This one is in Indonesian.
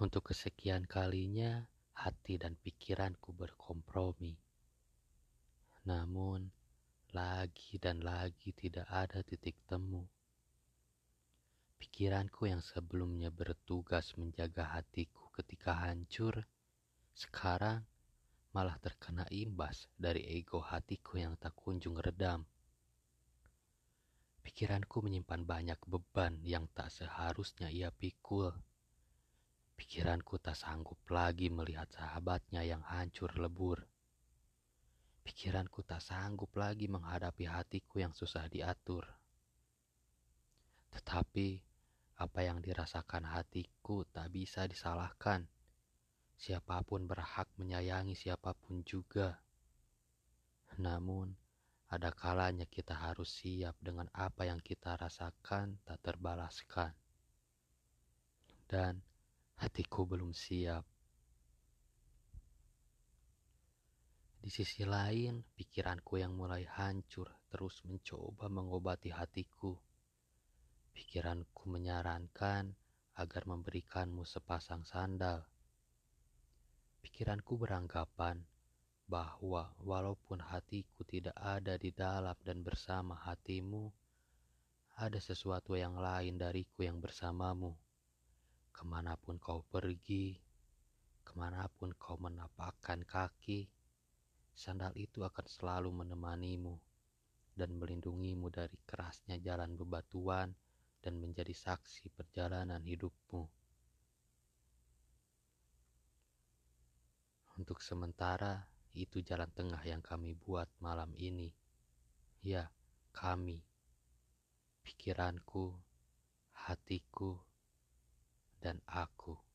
Untuk kesekian kalinya, hati dan pikiranku berkompromi. Namun, lagi dan lagi tidak ada titik temu. Pikiranku yang sebelumnya bertugas menjaga hatiku ketika hancur, sekarang malah terkena imbas dari ego hatiku yang tak kunjung redam. Pikiranku menyimpan banyak beban yang tak seharusnya ia pikul. Pikiranku tak sanggup lagi melihat sahabatnya yang hancur lebur. Pikiranku tak sanggup lagi menghadapi hatiku yang susah diatur. Tetapi apa yang dirasakan hatiku tak bisa disalahkan. Siapa pun berhak menyayangi siapa pun juga. Namun, ada kalanya kita harus siap dengan apa yang kita rasakan tak terbalaskan. Dan hatiku belum siap. Di sisi lain, pikiranku yang mulai hancur terus mencoba mengobati hatiku. Pikiranku menyarankan agar memberikanmu sepasang sandal. Pikiranku beranggapan bahwa walaupun hatiku tidak ada di dalam dan bersama hatimu, ada sesuatu yang lain dariku yang bersamamu. Ke mana pun kau pergi, ke mana pun kau menapakkan kaki, sandal itu akan selalu menemanimu dan melindungimu dari kerasnya jalan bebatuan dan menjadi saksi perjalanan hidupmu. Untuk sementara, itu jalan tengah yang kami buat malam ini. Ya, kami, pikiranku, hatiku, dan aku.